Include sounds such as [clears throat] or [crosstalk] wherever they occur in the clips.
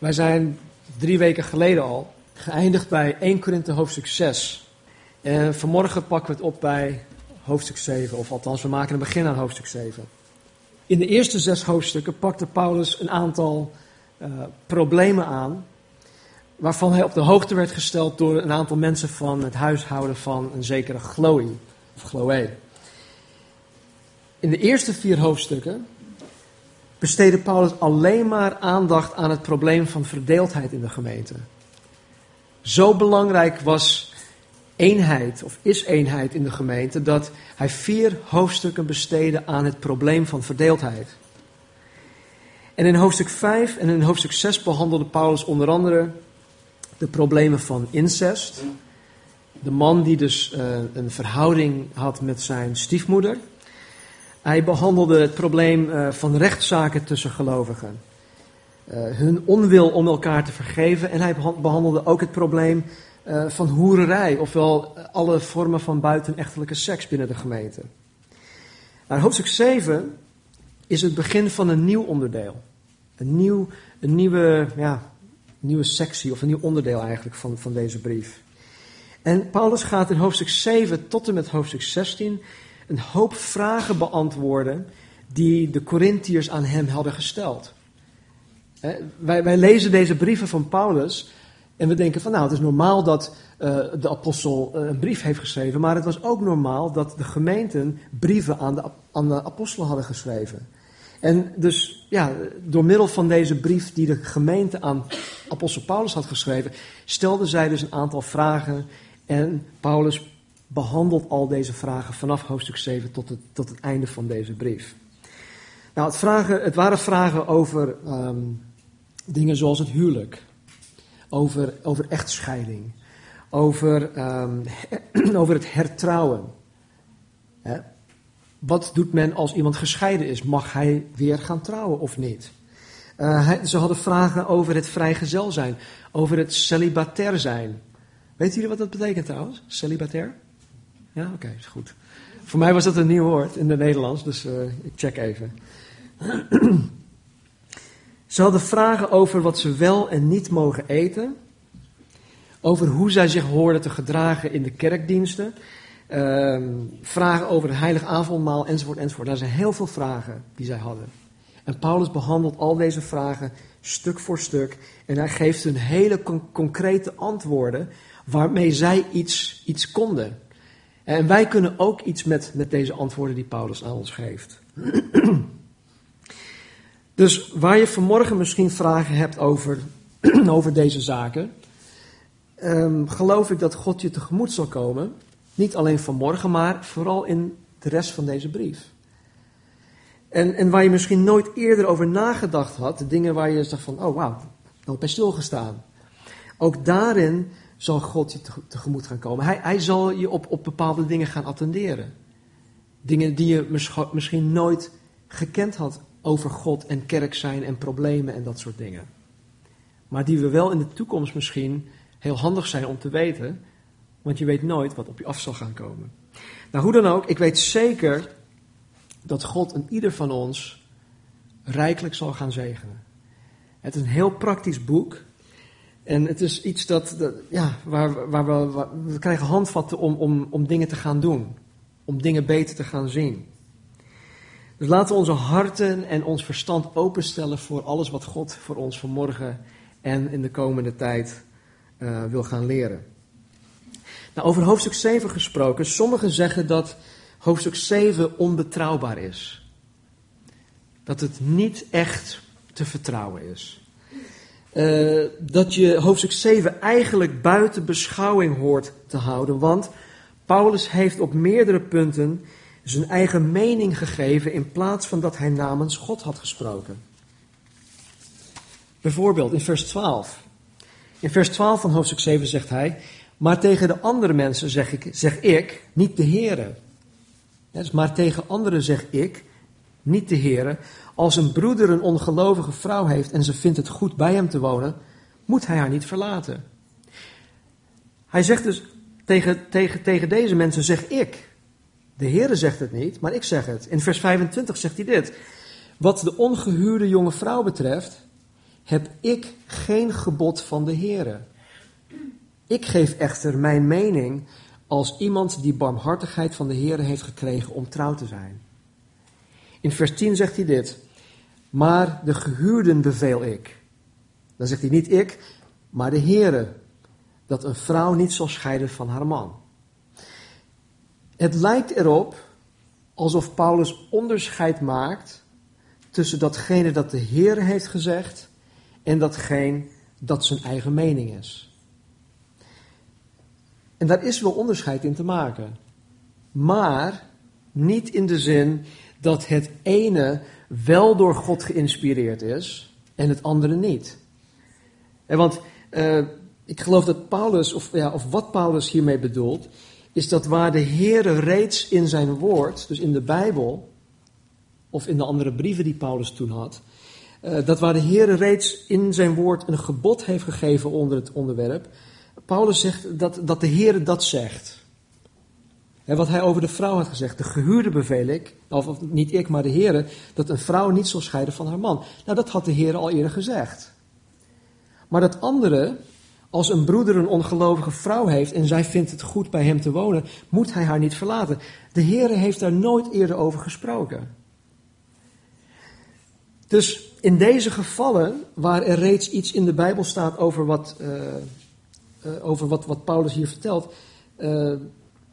Wij zijn drie weken geleden al geëindigd bij 1 Korinthe hoofdstuk 6. En vanmorgen pakken we het op bij hoofdstuk 7, of althans we maken een begin aan hoofdstuk 7. In de eerste zes hoofdstukken pakte Paulus een aantal uh, problemen aan, waarvan hij op de hoogte werd gesteld door een aantal mensen van het huishouden van een zekere Chloe, of Chloe. In de eerste vier hoofdstukken besteedde Paulus alleen maar aandacht aan het probleem van verdeeldheid in de gemeente. Zo belangrijk was eenheid, of is eenheid in de gemeente, dat hij vier hoofdstukken besteedde aan het probleem van verdeeldheid. En in hoofdstuk 5 en in hoofdstuk 6 behandelde Paulus onder andere de problemen van incest. De man die dus uh, een verhouding had met zijn stiefmoeder. Hij behandelde het probleem uh, van rechtszaken tussen gelovigen. Uh, hun onwil om elkaar te vergeven. En hij behandelde ook het probleem uh, van hoererij, ofwel alle vormen van buitenechtelijke seks binnen de gemeente. Nou, hoofdstuk 7 is het begin van een nieuw onderdeel. Een, nieuw, een nieuwe, ja, nieuwe sectie, of een nieuw onderdeel eigenlijk van, van deze brief. En Paulus gaat in hoofdstuk 7 tot en met hoofdstuk 16 een hoop vragen beantwoorden die de Corinthiërs aan hem hadden gesteld. Wij, wij, lezen deze brieven van Paulus en we denken van nou, het is normaal dat uh, de apostel uh, een brief heeft geschreven, maar het was ook normaal dat de gemeenten brieven aan de, aan de apostelen hadden geschreven. En dus ja, door middel van deze brief die de gemeente aan apostel Paulus had geschreven, stelden zij dus een aantal vragen en Paulus behandelt al deze vragen vanaf hoofdstuk 7 tot het, tot het einde van deze brief. Nou, het, vragen, het waren vragen over um, dingen zoals het huwelijk, over, over echtscheiding, over, um, [clears throat] over het hertrouwen. Hè? Wat doet men als iemand gescheiden is? Mag hij weer gaan trouwen of niet? Hij, ze hadden vragen over het vrijgezel zijn, over het celibatair zijn. Weet jullie wat dat betekent trouwens? Celibatair? Ja, oké, is goed. Voor mij was dat een nieuw woord in het Nederlands, dus uh, ik check even. [clears throat] ze hadden vragen over wat ze wel en niet mogen eten. Over hoe zij zich hoorden te gedragen in de kerkdiensten. Uh, vragen over het heilig avondmaal enzovoort enzovoort. Daar zijn heel veel vragen die zij hadden. En Paulus behandelt al deze vragen stuk voor stuk. En hij geeft hun hele con concrete antwoorden waarmee zij iets, iets konden. En wij kunnen ook iets met, met deze antwoorden die Paulus aan ons geeft. [clears throat] dus waar je vanmorgen misschien vragen hebt over, [clears throat] over deze zaken, um, geloof ik dat God je tegemoet zal komen. Niet alleen vanmorgen, maar vooral in de rest van deze brief. En, en waar je misschien nooit eerder over nagedacht had, de dingen waar je zegt van, oh wauw, nooit bij stilgestaan. Ook daarin zal God je tegemoet gaan komen. Hij, hij zal je op, op bepaalde dingen gaan attenderen. Dingen die je misschien nooit gekend had over God en kerk zijn en problemen en dat soort dingen. Maar die we wel in de toekomst misschien heel handig zijn om te weten, want je weet nooit wat op je af zal gaan komen. Nou, hoe dan ook, ik weet zeker dat God een ieder van ons rijkelijk zal gaan zegenen. Het is een heel praktisch boek. En het is iets dat, ja, waar, waar, we, we krijgen handvatten om, om, om dingen te gaan doen. Om dingen beter te gaan zien. Dus laten we onze harten en ons verstand openstellen voor alles wat God voor ons vanmorgen en in de komende tijd uh, wil gaan leren. Nou, over hoofdstuk 7 gesproken. Sommigen zeggen dat hoofdstuk 7 onbetrouwbaar is. Dat het niet echt te vertrouwen is. Uh, dat je hoofdstuk 7 eigenlijk buiten beschouwing hoort te houden. Want Paulus heeft op meerdere punten zijn eigen mening gegeven in plaats van dat hij namens God had gesproken. Bijvoorbeeld in vers 12. In vers 12 van hoofdstuk 7 zegt hij: Maar tegen de andere mensen zeg ik, zeg ik niet de Heere. Dus maar tegen anderen zeg ik, niet de Heere. Als een broeder een ongelovige vrouw heeft en ze vindt het goed bij hem te wonen, moet hij haar niet verlaten. Hij zegt dus tegen, tegen, tegen deze mensen zeg ik. De Heere zegt het niet, maar ik zeg het. In vers 25 zegt hij dit. Wat de ongehuurde jonge vrouw betreft, heb ik geen gebod van de Heere. Ik geef echter mijn mening als iemand die barmhartigheid van de Heere heeft gekregen om trouw te zijn. In vers 10 zegt hij dit. Maar de gehuurden beveel ik. Dan zegt hij niet ik, maar de Heere. Dat een vrouw niet zal scheiden van haar man. Het lijkt erop alsof Paulus onderscheid maakt tussen datgene dat de Heer heeft gezegd en datgene dat zijn eigen mening is. En daar is wel onderscheid in te maken. Maar niet in de zin dat het ene wel door God geïnspireerd is en het andere niet. En want uh, ik geloof dat Paulus, of, ja, of wat Paulus hiermee bedoelt, is dat waar de Heer reeds in zijn woord, dus in de Bijbel, of in de andere brieven die Paulus toen had, uh, dat waar de Heer reeds in zijn woord een gebod heeft gegeven onder het onderwerp, Paulus zegt dat, dat de Heer dat zegt. En wat hij over de vrouw had gezegd, de gehuurde beveel ik, of, niet ik, maar de Heer, dat een vrouw niet zal scheiden van haar man. Nou, dat had de Heer al eerder gezegd. Maar dat andere, als een broeder een ongelovige vrouw heeft en zij vindt het goed bij hem te wonen, moet hij haar niet verlaten. De Heer heeft daar nooit eerder over gesproken. Dus in deze gevallen, waar er reeds iets in de Bijbel staat over wat, uh, uh, over wat, wat Paulus hier vertelt, uh,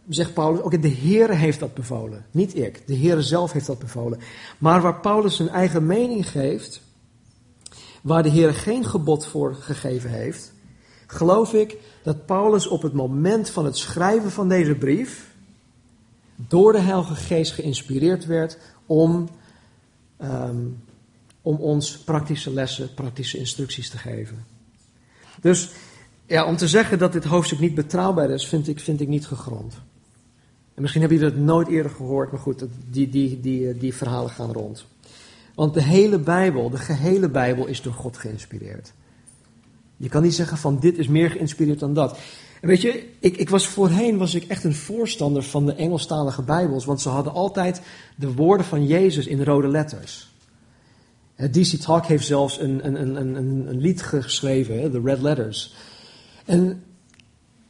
zegt Paulus, oké, de Heer heeft dat bevolen, niet ik. De Heer zelf heeft dat bevolen. Maar waar Paulus zijn eigen mening geeft, waar de Heer geen gebod voor gegeven heeft, geloof ik dat Paulus op het moment van het schrijven van deze brief door de Heilige Geest geïnspireerd werd om, um, om ons praktische lessen, praktische instructies te geven. Dus ja, om te zeggen dat dit hoofdstuk niet betrouwbaar is, vind ik, vind ik niet gegrond. En misschien hebben jullie dat nooit eerder gehoord, maar goed, die, die, die, die verhalen gaan rond. Want de hele Bijbel, de gehele Bijbel is door God geïnspireerd. Je kan niet zeggen van dit is meer geïnspireerd dan dat. Weet je, ik, ik was voorheen was ik echt een voorstander van de Engelstalige Bijbels, want ze hadden altijd de woorden van Jezus in rode letters. DC Talk heeft zelfs een, een, een, een, een lied geschreven, de Red Letters. En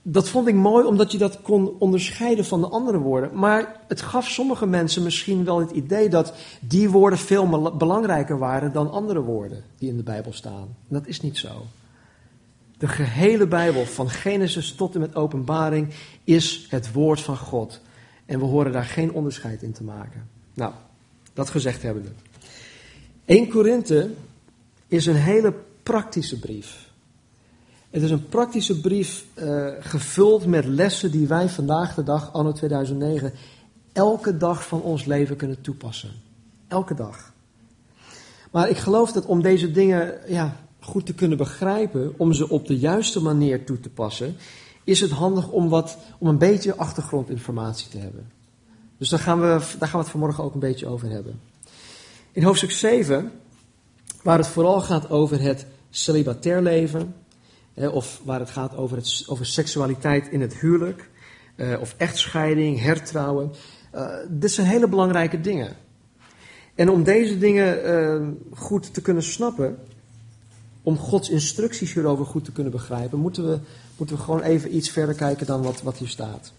dat vond ik mooi omdat je dat kon onderscheiden van de andere woorden. Maar het gaf sommige mensen misschien wel het idee dat die woorden veel belangrijker waren dan andere woorden die in de Bijbel staan. Dat is niet zo. De gehele Bijbel, van Genesis tot en met Openbaring, is het woord van God. En we horen daar geen onderscheid in te maken. Nou, dat gezegd hebbende. 1 Korinthe is een hele praktische brief. Het is een praktische brief uh, gevuld met lessen die wij vandaag de dag, anno 2009, elke dag van ons leven kunnen toepassen. Elke dag. Maar ik geloof dat om deze dingen ja, goed te kunnen begrijpen, om ze op de juiste manier toe te passen, is het handig om, wat, om een beetje achtergrondinformatie te hebben. Dus daar gaan, we, daar gaan we het vanmorgen ook een beetje over hebben. In hoofdstuk 7, waar het vooral gaat over het celibatair leven, of waar het gaat over, het, over seksualiteit in het huwelijk, uh, of echtscheiding, hertrouwen. Uh, dit zijn hele belangrijke dingen. En om deze dingen uh, goed te kunnen snappen, om Gods instructies hierover goed te kunnen begrijpen, moeten we, moeten we gewoon even iets verder kijken dan wat, wat hier staat.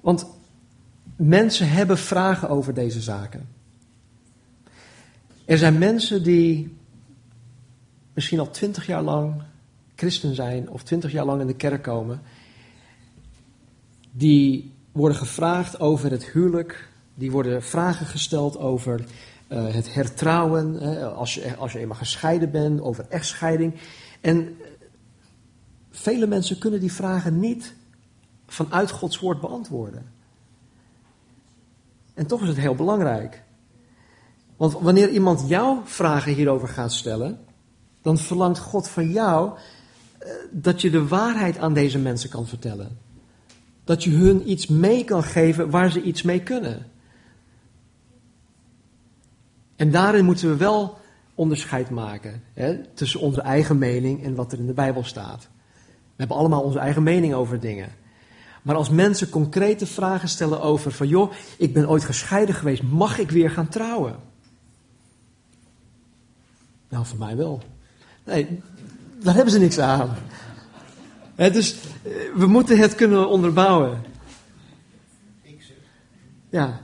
Want mensen hebben vragen over deze zaken. Er zijn mensen die misschien al twintig jaar lang christen zijn of twintig jaar lang in de kerk komen, die worden gevraagd over het huwelijk, die worden vragen gesteld over uh, het hertrouwen, als, je, als je eenmaal gescheiden bent, over echtscheiding. En vele mensen kunnen die vragen niet vanuit Gods woord beantwoorden. En toch is het heel belangrijk. Want wanneer iemand jouw vragen hierover gaat stellen, dan verlangt God van jou eh, dat je de waarheid aan deze mensen kan vertellen. Dat je hun iets mee kan geven waar ze iets mee kunnen. En daarin moeten we wel onderscheid maken hè, tussen onze eigen mening en wat er in de Bijbel staat. We hebben allemaal onze eigen mening over dingen. Maar als mensen concrete vragen stellen over van joh, ik ben ooit gescheiden geweest, mag ik weer gaan trouwen? Nou, voor mij wel. Nee, daar hebben ze niks aan. dus eh, we moeten het kunnen onderbouwen. Ja,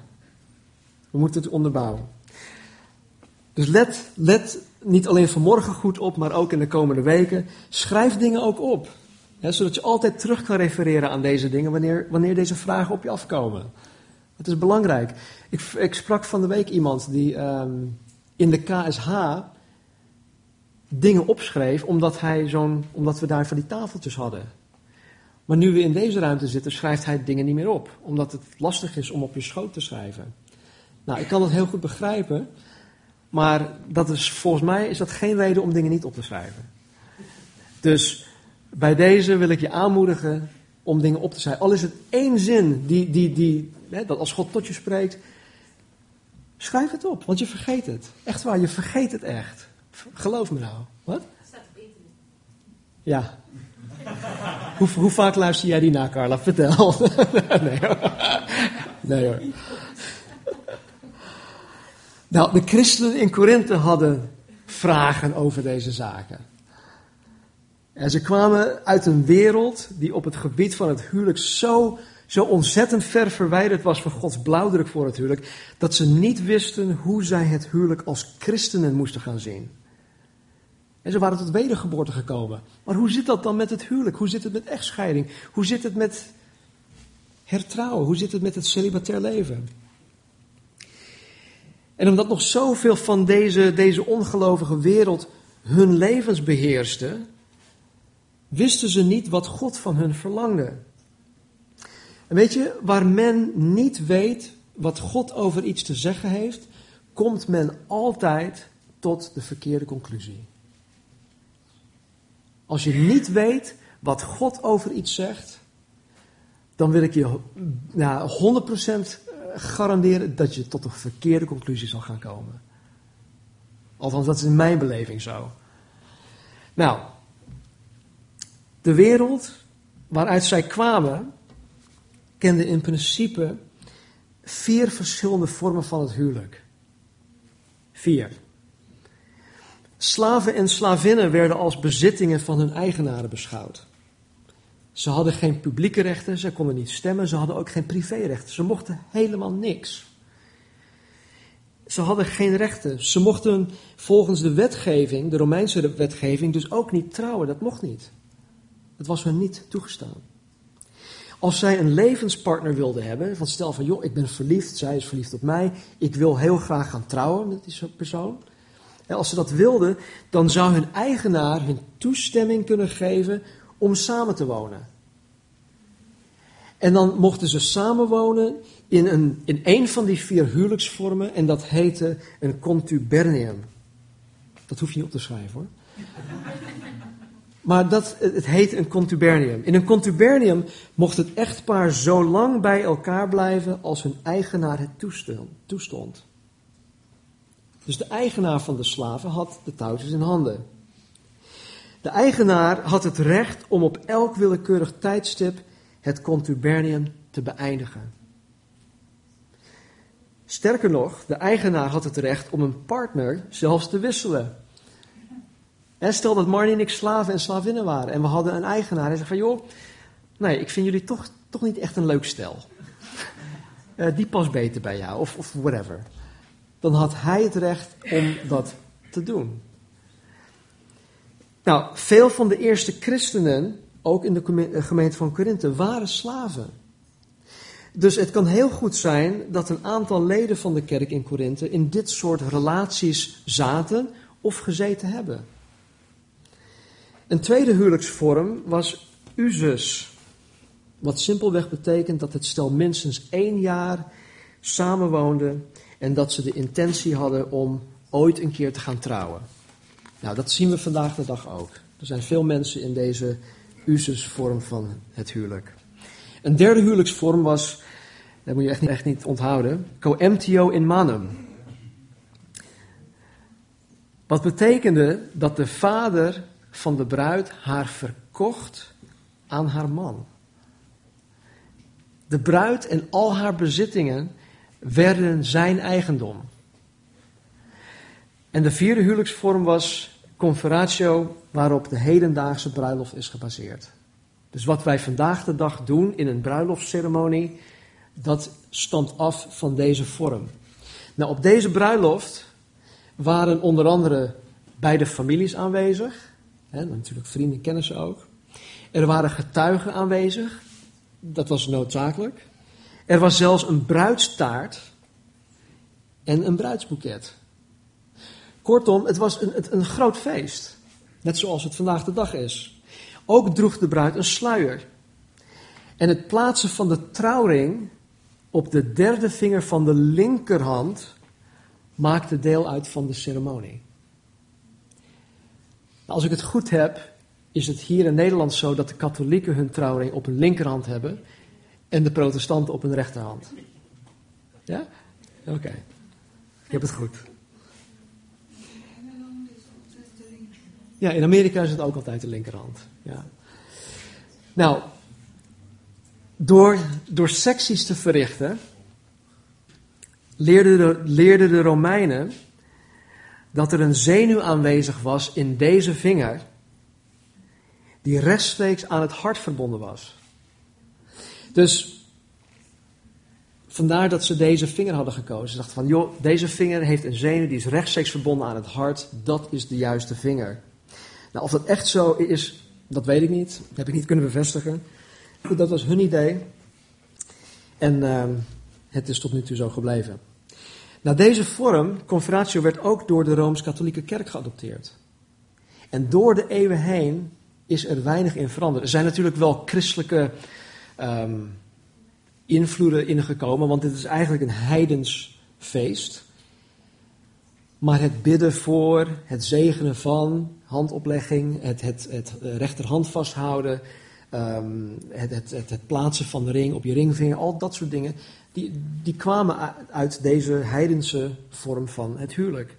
we moeten het onderbouwen. Dus let, let niet alleen vanmorgen goed op, maar ook in de komende weken. Schrijf dingen ook op. zodat je altijd terug kan refereren aan deze dingen wanneer, wanneer deze vragen op je afkomen. Het is belangrijk. Ik, ik sprak van de week iemand die ehm, in de KSH dingen opschreef omdat, hij zo'n, omdat we daar van die tafeltjes hadden. Maar nu we in deze ruimte zitten, schrijft hij dingen niet meer op. Omdat het lastig is om op je schoot te schrijven. Nou, ik kan dat heel goed begrijpen. Maar dat is, volgens mij is dat geen reden om dingen niet op te schrijven. Dus bij deze wil ik je aanmoedigen om dingen op te schrijven. Al is het één zin die, die, die, hè, dat als God tot je spreekt, schrijf het op, want je vergeet het. Echt waar, je vergeet het echt. Geloof me nou. Wat? Ja. hoe, hoe vaak luister jij die na, Carla? Vertel. [laughs] nee hoor. Nee hoor. Nou, de christenen in Korinthe hadden vragen over deze zaken. En ze kwamen uit een wereld die op het gebied van het huwelijk zo, zo ontzettend ver verwijderd was van Gods blauwdruk voor het huwelijk, dat ze niet wisten hoe zij het huwelijk als christenen moesten gaan zien. En ze waren tot wedergeboorte gekomen. Maar hoe zit dat dan met het huwelijk? Hoe zit het met echtscheiding? Hoe zit het met hertrouwen? Hoe zit het met het celibatair leven? En omdat nog zoveel van deze, deze ongelovige wereld hun levens beheerste, wisten ze niet wat God van hun verlangde. En weet je, waar men niet weet wat God over iets te zeggen heeft, komt men altijd tot de verkeerde conclusie. Als je niet weet wat God over iets zegt, dan wil ik je nou, 100% garanderen dat je tot een verkeerde conclusie zal gaan komen. Althans, dat is in mijn beleving zo. Nou, de wereld waaruit zij kwamen, kende in principe vier verschillende vormen van het huwelijk. Vier. Slaven en slavinnen werden als bezittingen van hun eigenaren beschouwd. Ze hadden geen publieke rechten, ze konden niet stemmen, ze hadden ook geen privérechten. Ze mochten helemaal niks. Ze hadden geen rechten. Ze mochten volgens de wetgeving, de Romeinse wetgeving, dus ook niet trouwen. Dat mocht niet. Dat was hun niet toegestaan. Als zij een levenspartner wilden hebben, van stel van joh, ik ben verliefd, zij is verliefd op mij, ik wil heel graag gaan trouwen met die persoon. Als ze dat wilden, dan zou hun eigenaar hun toestemming kunnen geven om samen te wonen. En dan mochten ze samenwonen in een, in een van die vier huwelijksvormen en dat heette een contubernium. Dat hoef je niet op te schrijven hoor. Maar dat, het heet een contubernium. In een contubernium mocht het echtpaar zo lang bij elkaar blijven als hun eigenaar het toestond. Dus de eigenaar van de slaven had de touwtjes in handen. De eigenaar had het recht om op elk willekeurig tijdstip het contubernium te beëindigen. Sterker nog, de eigenaar had het recht om een partner zelfs te wisselen. En stel dat Marnie en ik slaven en slavinnen waren en we hadden een eigenaar. Hij zegt van joh, nee, ik vind jullie toch, toch niet echt een leuk stel. Uh, die past beter bij jou of, of whatever. Dan had hij het recht om dat te doen. Nou, veel van de eerste christenen, ook in de eh, gemeente van Korinthe, waren slaven. Dus het kan heel goed zijn dat een aantal leden van de kerk in Korinthe in dit soort relaties zaten of gezeten hebben. Een tweede huwelijksvorm was usus. Wat simpelweg betekent dat het stel minstens één jaar samenwoonde en dat ze de intentie hadden om ooit een keer te gaan trouwen. Nou, dat zien we vandaag de dag ook. Er zijn veel mensen in deze ususvorm van het huwelijk. Een derde huwelijksvorm was, dat moet je echt niet, echt niet onthouden, coemptio in manum. Wat betekende dat de vader van de bruid haar verkocht aan haar man. De bruid en al haar bezittingen werden zijn eigendom. En de vierde huwelijksvorm was conferatio, waarop de hedendaagse bruiloft is gebaseerd. Dus wat wij vandaag de dag doen in een bruiloftsceremonie, dat stamt af van deze vorm. Nou, op deze bruiloft waren onder andere beide families aanwezig. Hè, natuurlijk vrienden, kennissen ook. Er waren getuigen aanwezig. Dat was noodzakelijk. Er was zelfs een bruidstaart en een bruidsboeket. Kortom, het was een, een groot feest. Net zoals het vandaag de dag is. Ook droeg de bruid een sluier. En het plaatsen van de trouwring op de derde vinger van de linkerhand maakte deel uit van de ceremonie. Als ik het goed heb, is het hier in Nederland zo dat de katholieken hun trouwring op hun linkerhand hebben en de protestanten op hun rechterhand. Ja? Oké. Ik heb het goed. Ja, in Amerika is het ook altijd de linkerhand. Ja. Nou, door, door secties te verrichten, leerden de, leerden de Romeinen dat er een zenuw aanwezig was in deze vinger, die rechtstreeks aan het hart verbonden was. Dus vandaar dat ze deze vinger hadden gekozen. Ze dachten van, joh, deze vinger heeft een zenuw die is rechtstreeks verbonden aan het hart, dat is de juiste vinger. Nou, of dat echt zo is, dat weet ik niet. Dat heb ik niet kunnen bevestigen. Dat was hun idee. En uh, het is tot nu toe zo gebleven. Nou, deze vorm, conferatio, werd ook door de Rooms-Katholieke Kerk geadopteerd. En door de eeuwen heen is er weinig in veranderd. Er zijn natuurlijk wel christelijke um, invloeden ingekomen, want dit is eigenlijk een heidens feest. Maar het bidden voor, het zegenen van, handoplegging, het, het, het rechterhand vasthouden, um, het, het, het, plaatsen van de ring op je ringvinger, al dat soort dingen, die, die kwamen uit deze heidense vorm van het huwelijk.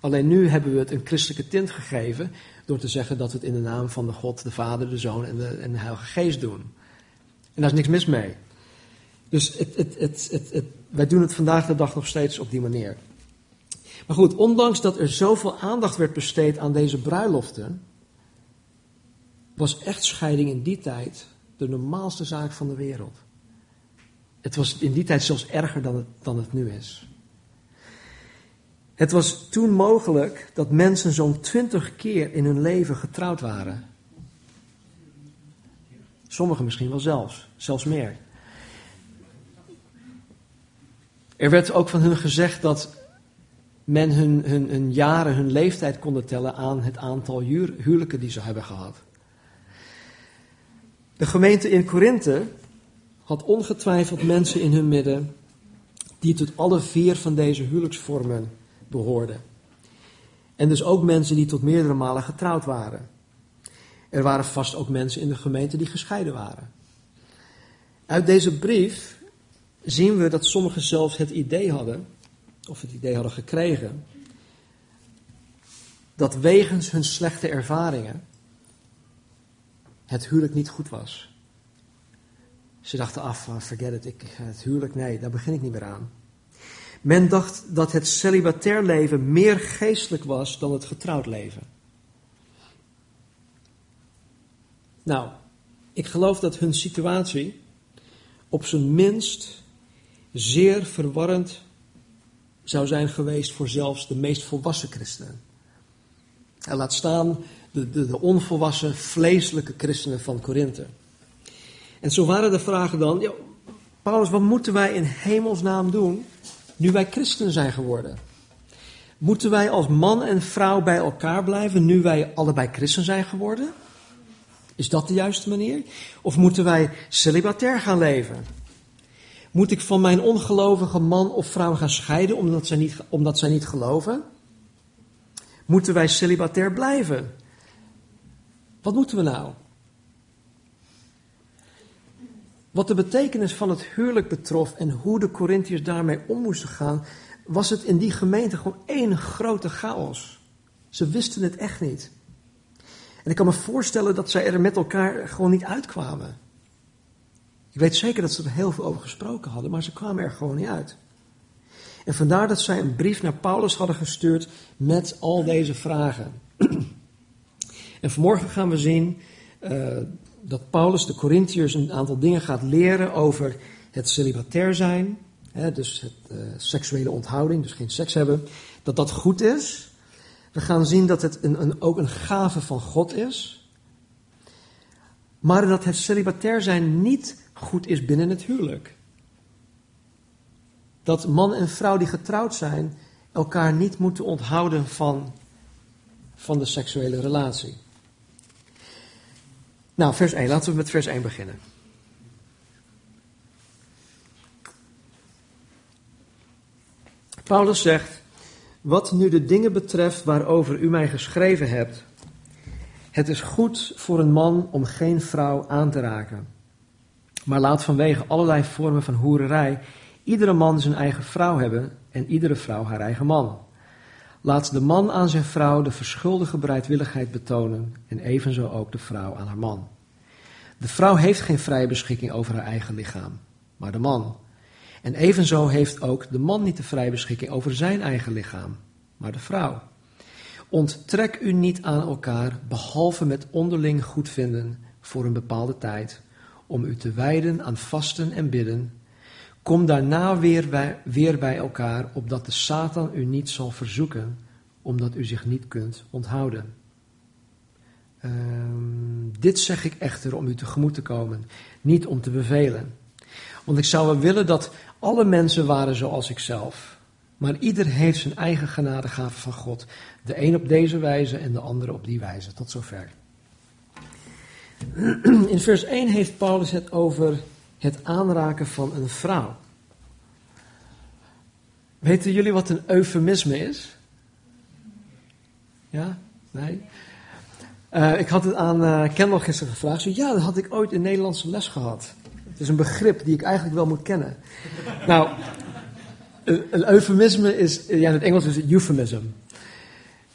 Alleen nu hebben we het een christelijke tint gegeven door te zeggen dat we het in de naam van de God, de Vader, de Zoon en de, en de Heilige Geest doen. En daar is niks mis mee. Dus het, het, het, wij doen het vandaag de dag nog steeds op die manier. Maar goed, ondanks dat er zoveel aandacht werd besteed aan deze bruiloften, was echtscheiding in die tijd de normaalste zaak van de wereld. Het was in die tijd zelfs erger dan het, dan het nu is. Het was toen mogelijk dat mensen zo'n twintig keer in hun leven getrouwd waren. Sommigen misschien wel zelfs, zelfs meer. Er werd ook van hun gezegd dat men hun, hun, hun jaren, hun leeftijd konden tellen aan het aantal huwelijken die ze hebben gehad. De gemeente in Korinthe had ongetwijfeld mensen in hun midden die tot alle vier van deze huwelijksvormen behoorden. En dus ook mensen die tot meerdere malen getrouwd waren. Er waren vast ook mensen in de gemeente die gescheiden waren. Uit deze brief zien we dat sommigen zelfs het idee hadden, of het idee hadden gekregen, dat wegens hun slechte ervaringen het huwelijk niet goed was. Ze dachten af, ah, forget it, ik, het huwelijk, nee, daar begin ik niet meer aan. Men dacht dat het celibatair leven meer geestelijk was dan het getrouwd leven. Nou, ik geloof dat hun situatie op zijn minst zeer verwarrend zou zijn geweest voor zelfs de meest volwassen christenen. En laat staan de, de, onvolwassen, vleeselijke christenen van Korinthe. En zo waren de vragen dan, ja, Paulus, wat moeten wij in hemelsnaam doen nu wij christenen zijn geworden? Moeten wij als man en vrouw bij elkaar blijven nu wij allebei christen zijn geworden? Is dat de juiste manier? Of moeten wij celibatair gaan leven? Moet ik van mijn ongelovige man of vrouw gaan scheiden omdat zij niet, omdat zij niet geloven? Moeten wij celibatair blijven? Wat moeten we nou? Wat de betekenis van het huwelijk betrof en hoe de Corinthiërs daarmee om moesten gaan, was het in die gemeente gewoon één grote chaos. Ze wisten het echt niet. En ik kan me voorstellen dat zij er met elkaar gewoon niet uitkwamen. Ik weet zeker dat ze er heel veel over gesproken hadden, maar ze kwamen er gewoon niet uit. En vandaar dat zij een brief naar Paulus hadden gestuurd met al deze vragen. [clears throat] en vanmorgen gaan we zien uh, dat Paulus de Corinthiërs een aantal dingen gaat leren over het celibatair zijn. Hè, dus het uh, seksuele onthouding, dus geen seks hebben. Dat dat goed is. We gaan zien dat het een, een, ook een gave van God is. Maar dat het celibatair zijn niet goed is binnen het huwelijk. Dat man en vrouw die getrouwd zijn elkaar niet moeten onthouden van, van de seksuele relatie. Nou, vers 1. Laten we met vers 1 beginnen. Paulus zegt: Wat nu de dingen betreft waarover u mij geschreven hebt. Het is goed voor een man om geen vrouw aan te raken. Maar laat vanwege allerlei vormen van hoererij iedere man zijn eigen vrouw hebben en iedere vrouw haar eigen man. Laat de man aan zijn vrouw de verschuldige bereidwilligheid betonen en evenzo ook de vrouw aan haar man. De vrouw heeft geen vrije beschikking over haar eigen lichaam, maar de man. En evenzo heeft ook de man niet de vrije beschikking over zijn eigen lichaam, maar de vrouw. Onttrek u niet aan elkaar, behalve met onderling goedvinden voor een bepaalde tijd, om u te wijden aan vasten en bidden. Kom daarna weer bij, weer bij elkaar, opdat de Satan u niet zal verzoeken, omdat u zich niet kunt onthouden. Um, dit zeg ik echter om u tegemoet te komen, niet om te bevelen. Want ik zou wel willen dat alle mensen waren zoals ikzelf. Maar ieder heeft zijn eigen genadegave van God. De een op deze wijze en de andere op die wijze. Tot zover. In vers 1 heeft Paulus het over het aanraken van een vrouw. Weten jullie wat een eufemisme is? Ja? Nee? Uh, ik had het aan uh, Kendall gisteren gevraagd. Zo, ja, dat had ik ooit in Nederlandse les gehad. Het is een begrip die ik eigenlijk wel moet kennen. nou, een, eufemisme is, ja, in het Engels is het euphemism.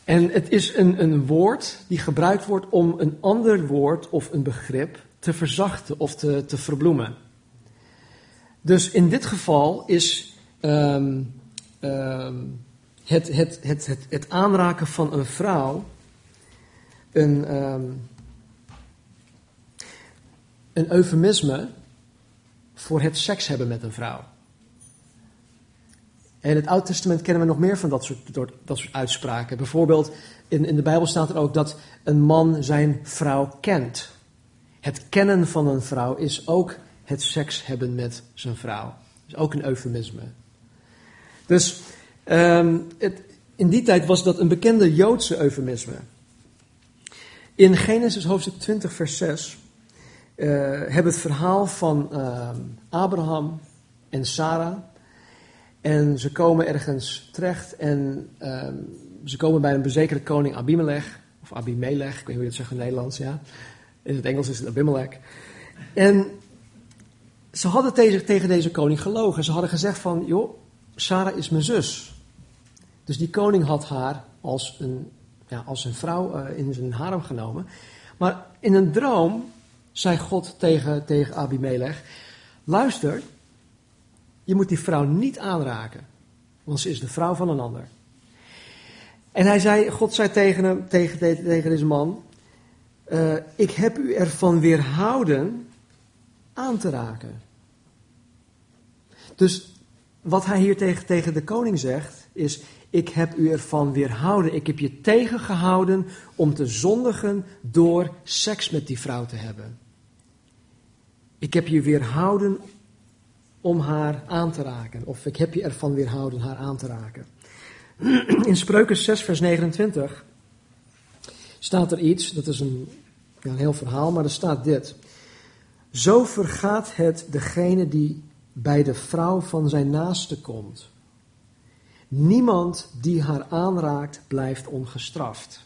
En het is een, een woord die gebruikt wordt om een ander woord of een begrip te verzachten of te, te verbloemen. Dus in dit geval is um, um, het, het, het, het, aanraken van een vrouw een, um, een eufemisme voor het seks hebben met een vrouw. En in het Oude Testament kennen we nog meer van dat soort, dat soort uitspraken. Bijvoorbeeld in, in de Bijbel staat er ook dat een man zijn vrouw kent. Het kennen van een vrouw is ook het seks hebben met zijn vrouw. Dat is ook een eufemisme. Dus um, het, in die tijd was dat een bekende Joodse eufemisme. In Genesis hoofdstuk 20, vers 6 uh, hebben het verhaal van uh, Abraham en Sarah. En ze komen ergens terecht en uh, ze komen bij een bezekerde koning Abimelech. Of Abimelech, ik weet niet hoe je het zegt in het Nederlands, ja. In het Engels is het Abimelech. En ze hadden tegen, tegen deze koning gelogen. Ze hadden gezegd van, joh, Sarah is mijn zus. Dus die koning had haar als een ja, als een vrouw uh, in zijn harem genomen. Maar in een droom zei God tegen, tegen Abimelech: Luister, je moet die vrouw niet aanraken, want ze is de vrouw van een ander. En hij zei, God zei tegen, hem, tegen, tegen deze man: uh, Ik heb u ervan weerhouden aan te raken. Dus wat hij hier tegen, tegen de koning zegt, is: ik heb u ervan weerhouden. Ik heb je tegengehouden om te zondigen door seks met die vrouw te hebben. Ik heb je weerhouden om haar aan te raken. Of ik heb je ervan weerhouden haar aan te raken. [clears throat] In Spreuken 6, vers 29 staat er iets, dat is een, ja, een heel verhaal, maar er staat dit. Zo vergaat het degene die bij de vrouw van zijn naaste komt. Niemand die haar aanraakt blijft ongestraft.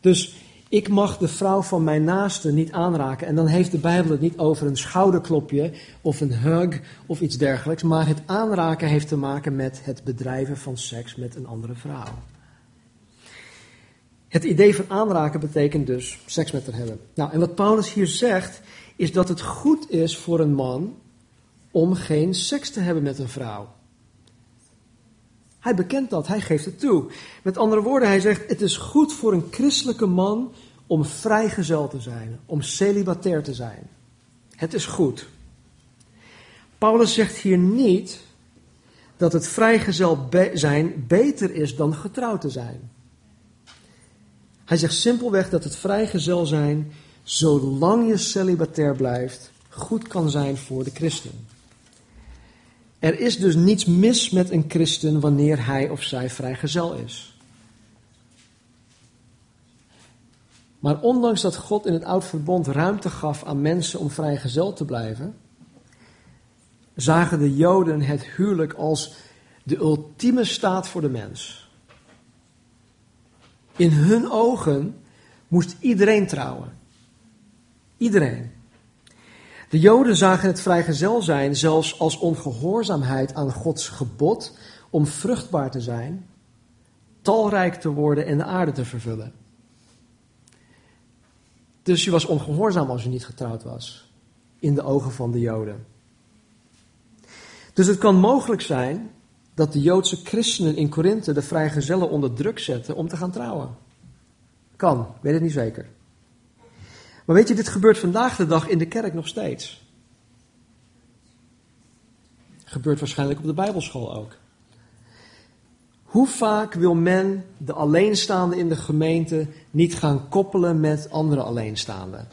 Dus ik mag de vrouw van mijn naaste niet aanraken. En dan heeft de Bijbel het niet over een schouderklopje of een hug of iets dergelijks. Maar het aanraken heeft te maken met het bedrijven van seks met een andere vrouw. Het idee van aanraken betekent dus seks met haar hebben. Nou, en wat Paulus hier zegt, is dat het goed is voor een man om geen seks te hebben met een vrouw. Hij bekent dat, hij geeft het toe. Met andere woorden, hij zegt: Het is goed voor een christelijke man om vrijgezel te zijn, om celibatair te zijn. Het is goed. Paulus zegt hier niet dat het vrijgezel zijn beter is dan getrouwd te zijn. Hij zegt simpelweg dat het vrijgezel zijn, zolang je celibatair blijft, goed kan zijn voor de christen. Er is dus niets mis met een christen wanneer hij of zij vrijgezel is. Maar ondanks dat God in het oud verbond ruimte gaf aan mensen om vrijgezel te blijven, zagen de Joden het huwelijk als de ultieme staat voor de mens. In hun ogen moest iedereen trouwen. Iedereen. De Joden zagen het vrijgezel zijn zelfs als ongehoorzaamheid aan Gods gebod om vruchtbaar te zijn, talrijk te worden en de aarde te vervullen. Dus je was ongehoorzaam als je niet getrouwd was, in de ogen van de Joden. Dus het kan mogelijk zijn dat de Joodse christenen in Korinthe de vrijgezellen onder druk zetten om te gaan trouwen. Kan, weet het niet zeker. Maar weet je, dit gebeurt vandaag de dag in de kerk nog steeds. Gebeurt waarschijnlijk op de Bijbelschool ook. Hoe vaak wil men de alleenstaande in de gemeente niet gaan koppelen met andere alleenstaanden?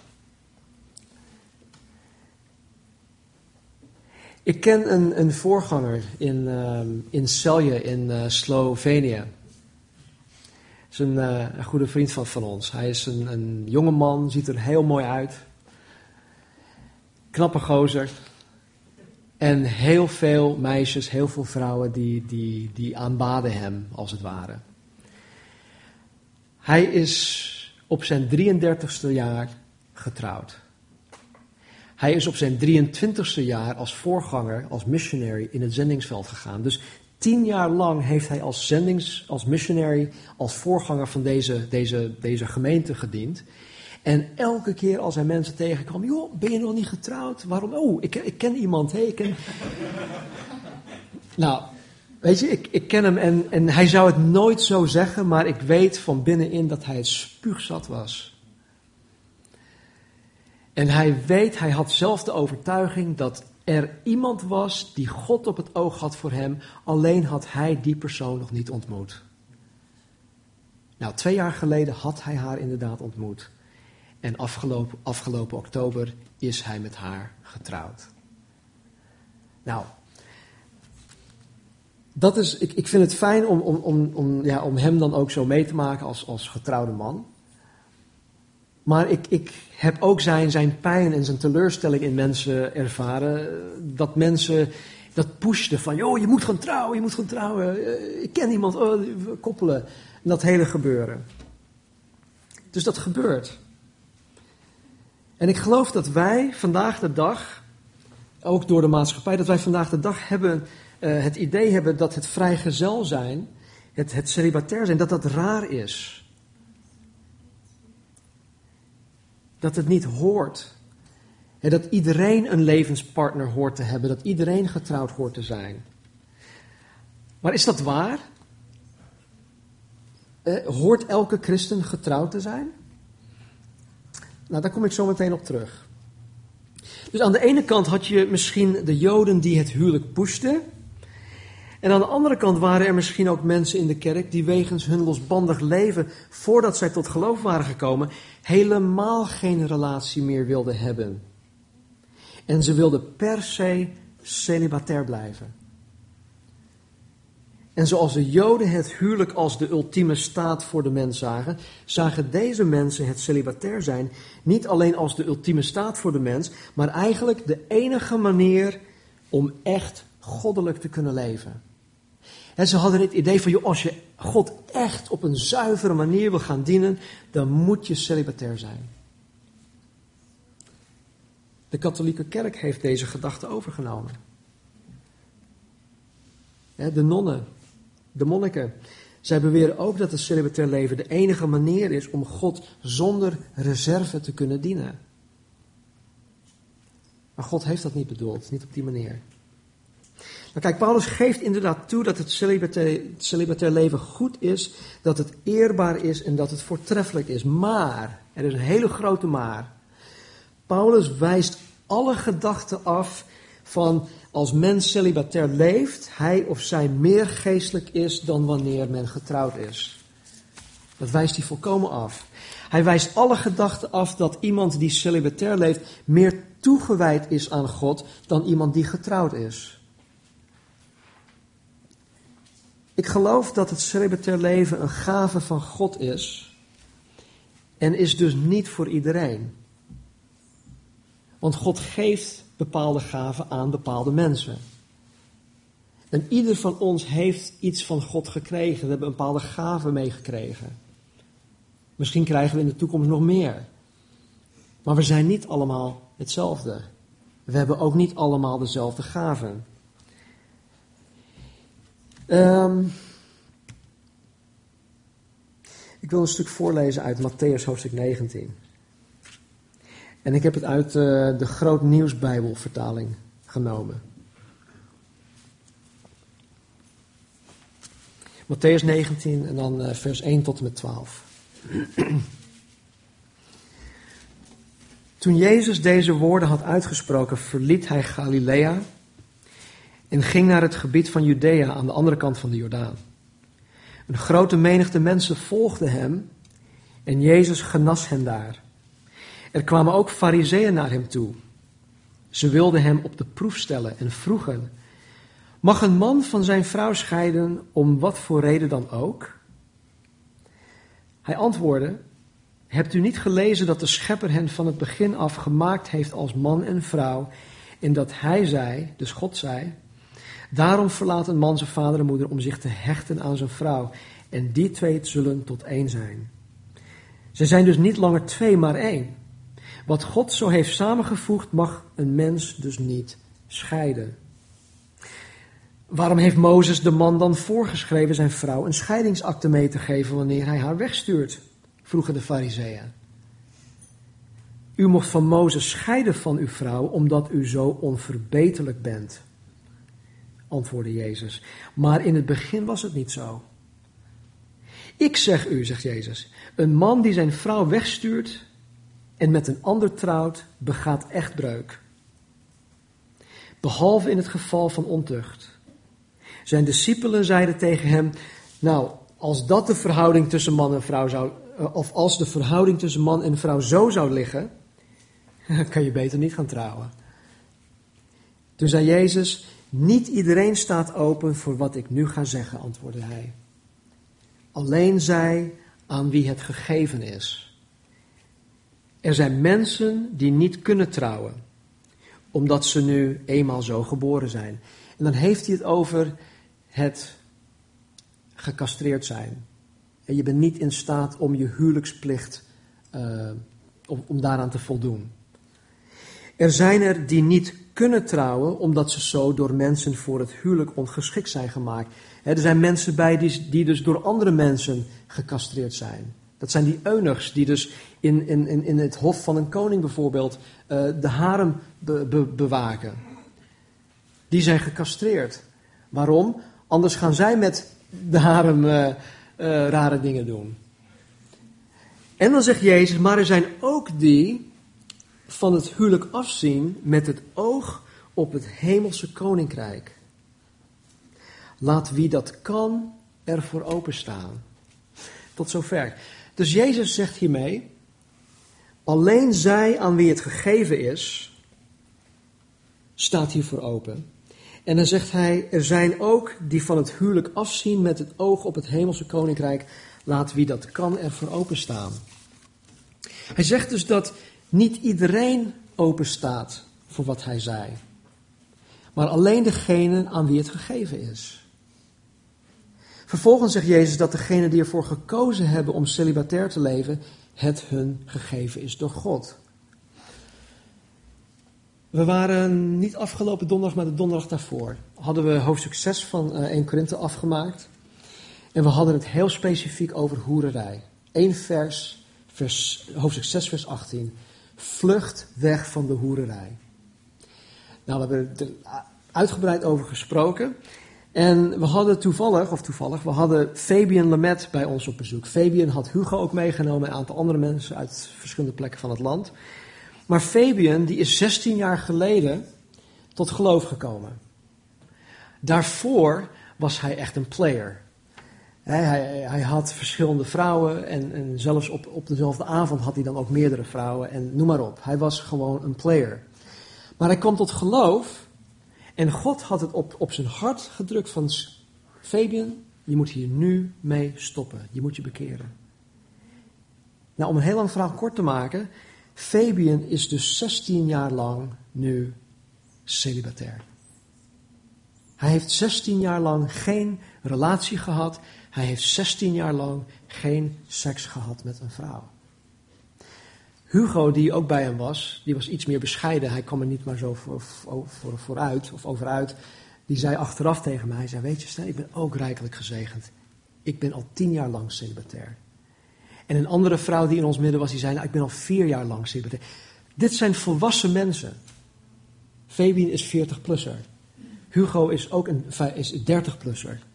Ik ken een, een voorganger in, uh, in Celje in uh, Slovenië. Is een, uh, een, goede vriend van, van ons. Hij is een, een jonge man, ziet er heel mooi uit. Knappe gozer. En heel veel meisjes, heel veel vrouwen die, die, die aanbaden hem, als het ware. Hij is op zijn 33ste jaar getrouwd. Hij is op zijn 23ste jaar als voorganger, als missionary in het zendingsveld gegaan. Dus tien jaar lang heeft hij als zendings, als missionary, als voorganger van deze, deze, deze gemeente gediend. En elke keer als hij mensen tegenkwam, joh, ben je nog niet getrouwd? Waarom? Oh, ik, ik ken iemand, hé, ik ken... [laughs] nou, weet je, ik, ik ken hem en, en hij zou het nooit zo zeggen, maar ik weet van binnenin dat hij het spuugzat was. En hij weet, hij had zelf de overtuiging dat er iemand was die God op het oog had voor hem, alleen had hij die persoon nog niet ontmoet. Nou, twee jaar geleden had hij haar inderdaad ontmoet. En afgelopen, afgelopen oktober is hij met haar getrouwd. Nou, dat is, ik, ik vind het fijn om, om, om, om, ja, om hem dan ook zo mee te maken als, als getrouwde man. Maar ik, ik heb ook zijn, zijn pijn en zijn teleurstelling in mensen ervaren. Dat mensen dat pushten van, joh, je moet gaan trouwen, je moet gaan trouwen. Eh, ik ken iemand, oh, koppelen. En dat hele gebeuren. Dus dat gebeurt. En ik geloof dat wij vandaag de dag, ook door de maatschappij, dat wij vandaag de dag hebben, uh, het idee hebben dat het vrijgezel zijn, het, het celibatair zijn, dat dat raar is. Dat het niet hoort. Dat iedereen een levenspartner hoort te hebben, dat iedereen getrouwd hoort te zijn. Maar is dat waar? Eh, hoort elke christen getrouwd te zijn? Nou, daar kom ik zo meteen op terug. Dus aan de ene kant had je misschien de Joden die het huwelijk pushten. En aan de andere kant waren er misschien ook mensen in de kerk die wegens hun losbandig leven, voordat zij tot geloof waren gekomen, helemaal geen relatie meer wilden hebben. En ze wilden per se celibatair blijven. En zoals de Joden het huwelijk als de ultieme staat voor de mens zagen, zagen deze mensen het celibatair zijn niet alleen als de ultieme staat voor de mens, maar eigenlijk de enige manier om echt goddelijk te kunnen leven. En ze hadden het idee van, joh, als je God echt op een zuivere manier wil gaan dienen, dan moet je celibatair zijn. De katholieke kerk heeft deze gedachte overgenomen. De nonnen, de monniken, zij beweren ook dat het celibatair leven de enige manier is om God zonder reserve te kunnen dienen. Maar God heeft dat niet bedoeld, niet op die manier. Maar kijk, Paulus geeft inderdaad toe dat het celibatair, leven goed is, dat het eerbaar is en dat het voortreffelijk is. Maar, er is een hele grote maar. Paulus wijst alle gedachten af van als men celibatair leeft, hij of zij meer geestelijk is dan wanneer men getrouwd is. Dat wijst hij volkomen af. Hij wijst alle gedachten af dat iemand die celibatair leeft meer toegewijd is aan God dan iemand die getrouwd is. Ik geloof dat het celibatair leven een gave van God is en is dus niet voor iedereen. Want God geeft bepaalde gaven aan bepaalde mensen. En ieder van ons heeft iets van God gekregen. We hebben een bepaalde gave meegekregen. Misschien krijgen we in de toekomst nog meer. Maar we zijn niet allemaal hetzelfde. We hebben ook niet allemaal dezelfde gaven. Um, ik wil een stuk voorlezen uit Matthäus hoofdstuk 19. En ik heb het uit uh, de Groot Nieuwsbijbelvertaling genomen. Matthäus 19 en dan uh, vers 1 tot en met 12. [clears throat] Toen Jezus deze woorden had uitgesproken, verliet hij Galilea en ging naar het gebied van Judea aan de andere kant van de Jordaan. Een grote menigte mensen volgde hem en Jezus genas hen daar. Er kwamen ook fariseeën naar hem toe. Ze wilden hem op de proef stellen en vroegen: Mag een man van zijn vrouw scheiden om wat voor reden dan ook? Hij antwoordde: Hebt u niet gelezen dat de Schepper hen van het begin af gemaakt heeft als man en vrouw, en dat hij zei, dus God zei: Daarom verlaat een man zijn vader en moeder om zich te hechten aan zijn vrouw, en die twee zullen tot één zijn. Ze zijn dus niet langer twee, maar één. Wat God zo heeft samengevoegd, mag een mens dus niet scheiden. Waarom heeft Mozes de man dan voorgeschreven zijn vrouw een scheidingsakte mee te geven wanneer hij haar wegstuurt? vroegen de fariseeën. U mocht van Mozes scheiden van uw vrouw omdat u zo onverbeterlijk bent, antwoordde Jezus. Maar in het begin was het niet zo. Ik zeg u, zegt Jezus, een man die zijn vrouw wegstuurt en met een ander trouwt, begaat echtbreuk. Behalve in het geval van ontucht. Zijn discipelen zeiden tegen hem: Nou, als dat de verhouding tussen man en vrouw zou, eh, of als de verhouding tussen man en vrouw zo zou liggen, [laughs] kan je beter niet gaan trouwen. Toen zei Jezus: Niet iedereen staat open voor wat ik nu ga zeggen, antwoordde hij. Alleen zij aan wie het gegeven is. Er zijn mensen die niet kunnen trouwen, omdat ze nu eenmaal zo geboren zijn. En dan heeft hij het over het gecastreerd zijn. En je bent niet in staat om je huwelijksplicht, om, om daaraan te voldoen. Er zijn er die niet kunnen trouwen, omdat ze zo door mensen voor het huwelijk ongeschikt zijn gemaakt. Er zijn mensen bij die, die dus door andere mensen gecastreerd zijn. Dat zijn die eunuchs die dus in, in, in het hof van een koning bijvoorbeeld uh, de harem be, bewaken. Die zijn gecastreerd. Waarom? Anders gaan zij met de harem uh, uh, rare dingen doen. En dan zegt Jezus, maar er zijn ook die van het huwelijk afzien met het oog op het hemelse koninkrijk. Laat wie dat kan ervoor openstaan. Tot zover. Dus Jezus zegt hiermee, alleen zij aan wie het gegeven is, staat hiervoor open. En dan zegt hij, er zijn ook die van het huwelijk afzien met het oog op het hemelse koninkrijk, laat wie dat kan ervoor openstaan. Hij zegt dus dat niet iedereen open staat voor wat hij zei, maar alleen degene aan wie het gegeven is. Vervolgens zegt Jezus dat degenen die ervoor gekozen hebben om celibatair te leven, het hun gegeven is door God. We waren niet afgelopen donderdag, maar de donderdag daarvoor. Hadden we hoofdstuk 6 van 1 eh, Korinthe afgemaakt. En we hadden het heel specifiek over hoererij. Eén vers, vers, hoofdstuk 6, vers 18. Vlucht weg van de hoererij. Nou, we hebben uitgebreid over gesproken. En we hadden toevallig, of toevallig, we hadden Fabian Lemet bij ons op bezoek. Fabian had Hugo ook meegenomen en een aantal andere mensen uit verschillende plekken van het land. Maar Fabian, die is 16 jaar geleden tot geloof gekomen. Daarvoor was hij echt een player. Hij, hij, had verschillende vrouwen en, en zelfs op, op dezelfde avond had hij dan ook meerdere vrouwen en noem maar op. Hij was gewoon een player. Maar hij kwam tot geloof en God had het op, op zijn hart gedrukt van Fabian, je moet hier nu mee stoppen. Je moet je bekeren. Nou, om een heel lang verhaal kort te maken, Fabian is dus 16 jaar lang nu celibatair. Hij heeft 16 jaar lang geen relatie gehad. Hij heeft 16 jaar lang geen seks gehad met een vrouw. Hugo, die ook bij hem was, die was iets meer bescheiden. Hij kwam er niet maar zo voor, voor, vooruit of overuit. Die zei achteraf tegen mij, zei, weet je Stan, ik ben ook rijkelijk gezegend. Ik ben al tien jaar lang celibatair. En een andere vrouw die in ons midden was, die zei, nou, ik ben al vier jaar lang celibatair. Dit zijn volwassen mensen. Fabien is 40-plusser. Hugo is ook een is 30-plusser.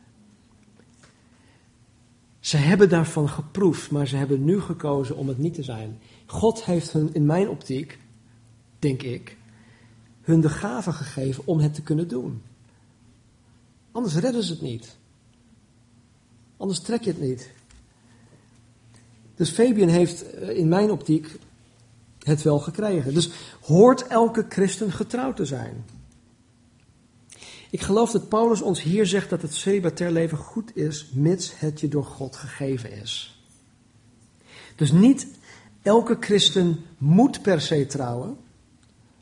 Ze hebben daarvan geproefd, maar ze hebben nu gekozen om het niet te zijn. God heeft hun, in mijn optiek, denk ik, hun de gave gegeven om het te kunnen doen. Anders redden ze het niet. Anders trek je het niet. Dus Fabian heeft eh, in mijn optiek het wel gekregen. Dus hoort elke christen getrouwd te zijn. Ik geloof dat Paulus ons hier zegt dat het celibatair leven goed is, mits het je door God gegeven is. Dus niet elke christen moet per se trouwen.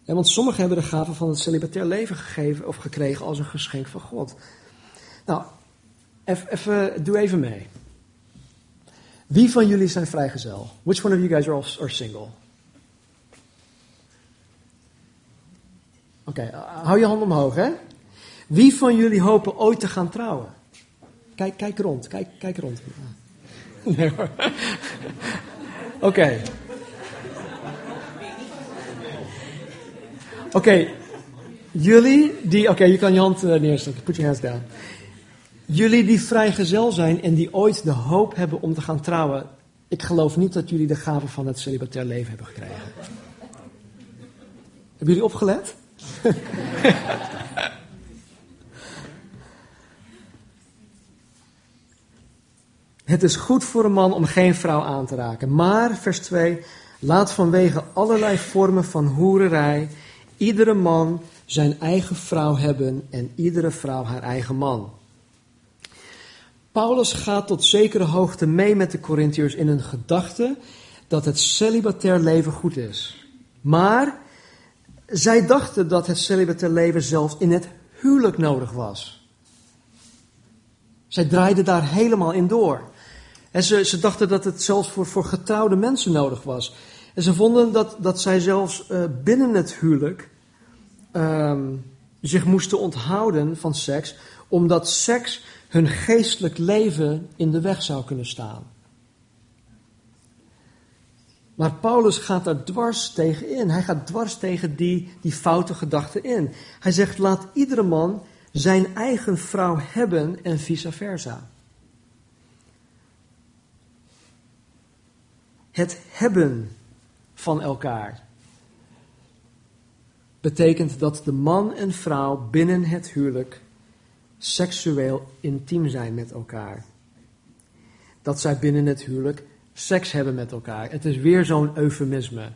Want sommigen hebben de gave van het celibatair leven gegeven of gekregen als een geschenk van God. Nou, even, doe even mee. Wie van jullie zijn vrijgezel? Which one of you guys are, are single? Oké, hou je hand omhoog, hè? Wie van jullie hopen ooit te gaan trouwen? Kijk, kijk rond, kijk, kijk rond. Nee hoor. Oké. Oké, jullie die, oké, je kan je hand uh, neerzetten, put your hands down. Jullie die vrijgezel zijn en die ooit de hoop hebben om te gaan trouwen, ik geloof niet dat jullie de gave van het celibatair leven hebben gekregen. Hebben jullie opgelet? [laughs] Het is goed voor een man om geen vrouw aan te raken. Maar, vers 2, laat vanwege allerlei vormen van hoererij iedere man zijn eigen vrouw hebben en iedere vrouw haar eigen man. Paulus gaat tot zekere hoogte mee met de Corinthiërs in een gedachte dat het celibatair leven goed is. Maar zij dachten dat het celibatair leven zelfs in het huwelijk nodig was. Zij draaiden daar helemaal in door. En ze, ze dachten dat het zelfs voor, voor getrouwde mensen nodig was. En ze vonden dat, dat zij zelfs uh, binnen het huwelijk um, zich moesten onthouden van seks, omdat seks hun geestelijk leven in de weg zou kunnen staan. Maar Paulus gaat daar dwars tegen in. Hij gaat dwars tegen die, die foute gedachten in. Hij zegt: laat iedere man zijn eigen vrouw hebben en vice versa. Het hebben van elkaar betekent dat de man en vrouw binnen het huwelijk seksueel intiem zijn met elkaar. Dat zij binnen het huwelijk seks hebben met elkaar. Het is weer zo'n eufemisme.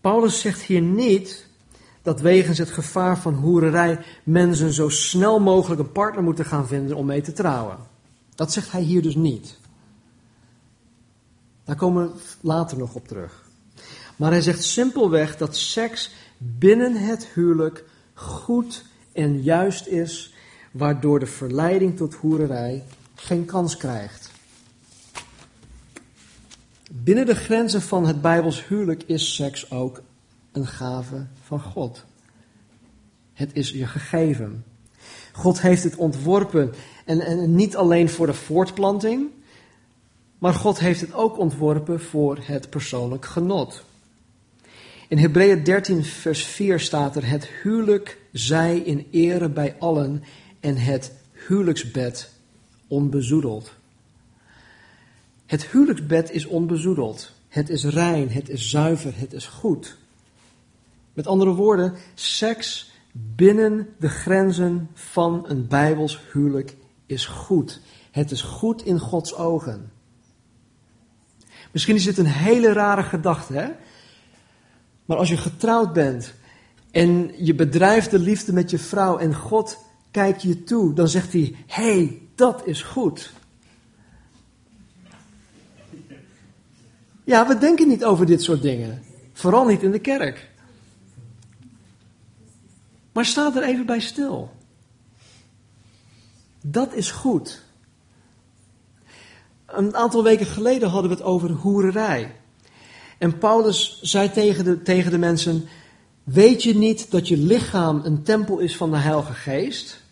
Paulus zegt hier niet dat wegens het gevaar van hoererij mensen zo snel mogelijk een partner moeten gaan vinden om mee te trouwen. Dat zegt hij hier dus niet. Daar komen we later nog op terug. Maar hij zegt simpelweg dat seks binnen het huwelijk goed en juist is, waardoor de verleiding tot hoererij geen kans krijgt. Binnen de grenzen van het Bijbels huwelijk is seks ook een gave van God. Het is je gegeven. God heeft het ontworpen en, en niet alleen voor de voortplanting, maar God heeft het ook ontworpen voor het persoonlijk genot. In Hebreeën 13, vers 4 staat er: Het huwelijk zij in ere bij allen en het huwelijksbed onbezoedeld. Het huwelijksbed is onbezoedeld. Het is rein, het is zuiver, het is goed. Met andere woorden, seks binnen de grenzen van een bijbels huwelijk is goed. Het is goed in Gods ogen. Misschien is dit een hele rare gedachte, hè? Maar als je getrouwd bent en je bedrijft de liefde met je vrouw en God kijkt je toe, dan zegt hij: hey, dat is goed. Ja, we denken niet over dit soort dingen. Vooral niet in de kerk. Maar sta er even bij stil. Dat is goed. Een aantal weken geleden hadden we het over hoererij. En Paulus zei tegen de, tegen de mensen: Weet je niet dat je lichaam een tempel is van de Heilige Geest?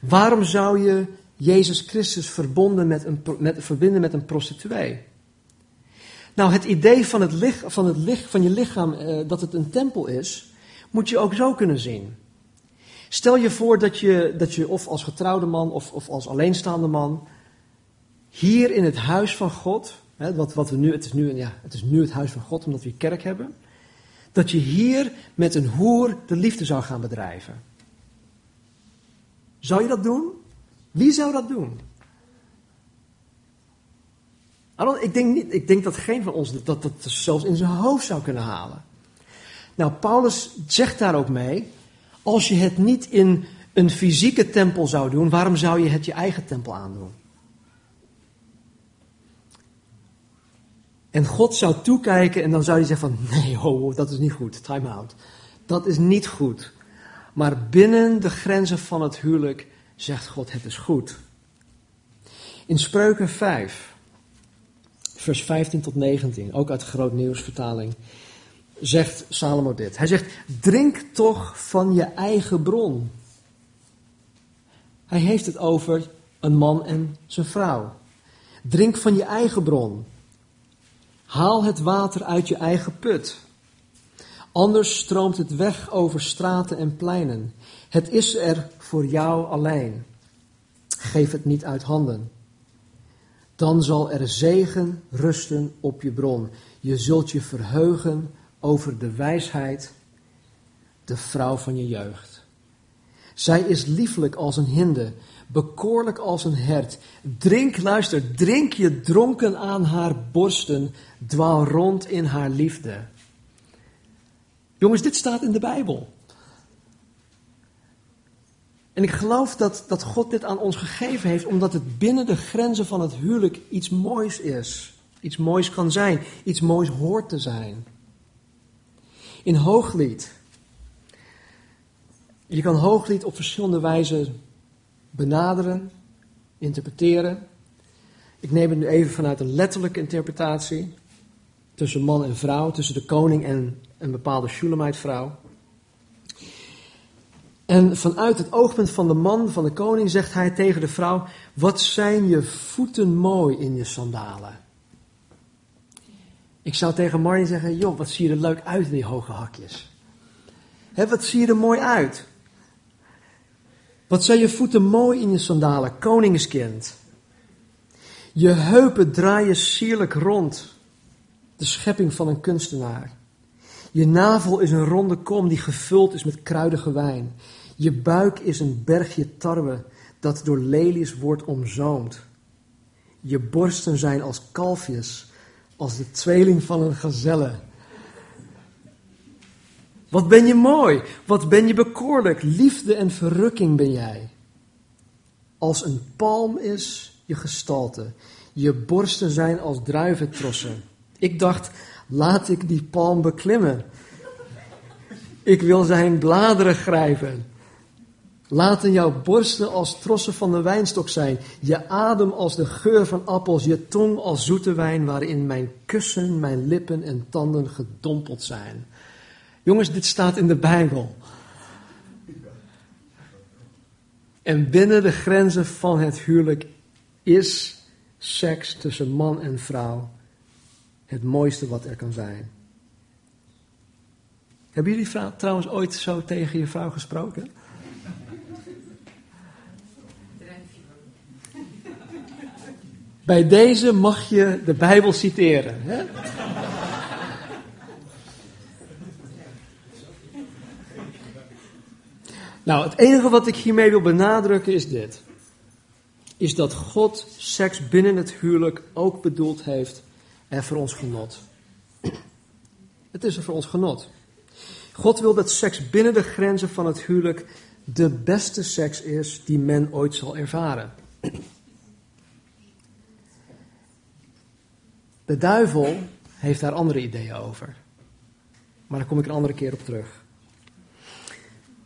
Waarom zou je Jezus Christus verbonden met een, met, verbinden met een prostituee? Nou, het idee van, het lich, van, het lich, van je lichaam eh, dat het een tempel is, moet je ook zo kunnen zien. Stel je voor dat je, dat je of als getrouwde man of, of als alleenstaande man hier in het huis van God, hè, wat, wat we nu, het, is nu, ja, het is nu het huis van God omdat we kerk hebben, dat je hier met een hoer de liefde zou gaan bedrijven. Zou je dat doen? Wie zou dat doen? Ik denk, niet, ik denk dat geen van ons dat, dat zelfs in zijn hoofd zou kunnen halen. Nou, Paulus zegt daar ook mee, als je het niet in een fysieke tempel zou doen, waarom zou je het je eigen tempel aandoen? En God zou toekijken en dan zou hij zeggen van, nee, ho, dat is niet goed, time out. Dat is niet goed. Maar binnen de grenzen van het huwelijk zegt God, het is goed. In Spreuken 5, vers 15 tot 19, ook uit Groot Nieuwsvertaling, zegt Salomo dit. Hij zegt, drink toch van je eigen bron. Hij heeft het over een man en zijn vrouw. Drink van je eigen bron. Haal het water uit je eigen put. Anders stroomt het weg over straten en pleinen. Het is er voor jou alleen. Geef het niet uit handen. Dan zal er zegen rusten op je bron. Je zult je verheugen over de wijsheid, de vrouw van je jeugd. Zij is lieflijk als een hinde, bekoorlijk als een hert. Drink, luister, drink je dronken aan haar borsten, dwaal rond in haar liefde. Jongens, dit staat in de Bijbel. En ik geloof dat, dat God dit aan ons gegeven heeft, omdat het binnen de grenzen van het huwelijk iets moois is. Iets moois kan zijn, iets moois hoort te zijn. In hooglied. Je kan hooglied op verschillende wijzen benaderen, interpreteren. Ik neem het nu even vanuit een letterlijke interpretatie. Tussen man en vrouw, tussen de koning en een bepaalde Shulamite-vrouw. En vanuit het oogpunt van de man, van de koning, zegt hij tegen de vrouw: Wat zijn je voeten mooi in je sandalen? Ik zou tegen Marnie zeggen: Joh, wat zie je er leuk uit in die hoge hakjes? He, wat zie je er mooi uit? Wat zijn je voeten mooi in je sandalen, koningskind? Je heupen draaien sierlijk rond, de schepping van een kunstenaar. Je navel is een ronde kom die gevuld is met kruidige wijn. Je buik is een bergje tarwe dat door lelies wordt omzoomd. Je borsten zijn als kalfjes, als de tweeling van een gazelle. Wat ben je mooi, wat ben je bekoorlijk, liefde en verrukking ben jij. Als een palm is je gestalte, je borsten zijn als druiventrossen. Ik dacht, laat ik die palm beklimmen. Ik wil zijn bladeren grijpen. Laten jouw borsten als trossen van de wijnstok zijn, je adem als de geur van appels, je tong als zoete wijn waarin mijn kussen, mijn lippen en tanden gedompeld zijn. Jongens, dit staat in de Bijbel. En binnen de grenzen van het huwelijk is seks tussen man en vrouw het mooiste wat er kan zijn. Hebben jullie trouwens ooit zo tegen je vrouw gesproken? Bij deze mag je de Bijbel citeren. Hè? Nou, het enige wat ik hiermee wil benadrukken is dit. Is dat God seks binnen het huwelijk ook bedoeld heeft en voor ons genot. [clears throat] Het is er voor ons genot. God wil dat seks binnen de grenzen van het huwelijk de beste seks is die men ooit zal ervaren. [clears throat] De duivel heeft daar andere ideeën over. Maar daar kom ik een andere keer op terug.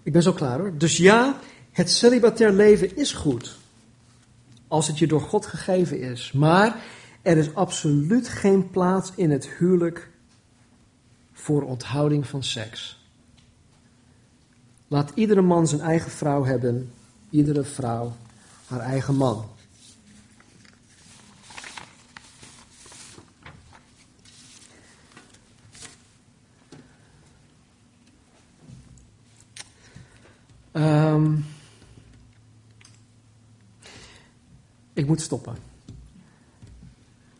Ik ben zo klaar hoor. Dus ja, het celibatair leven is goed. Als het je door God gegeven is. Maar er is absoluut geen plaats in het huwelijk voor onthouding van seks. Laat iedere man zijn eigen vrouw hebben, iedere vrouw haar eigen man. Um, ik moet stoppen.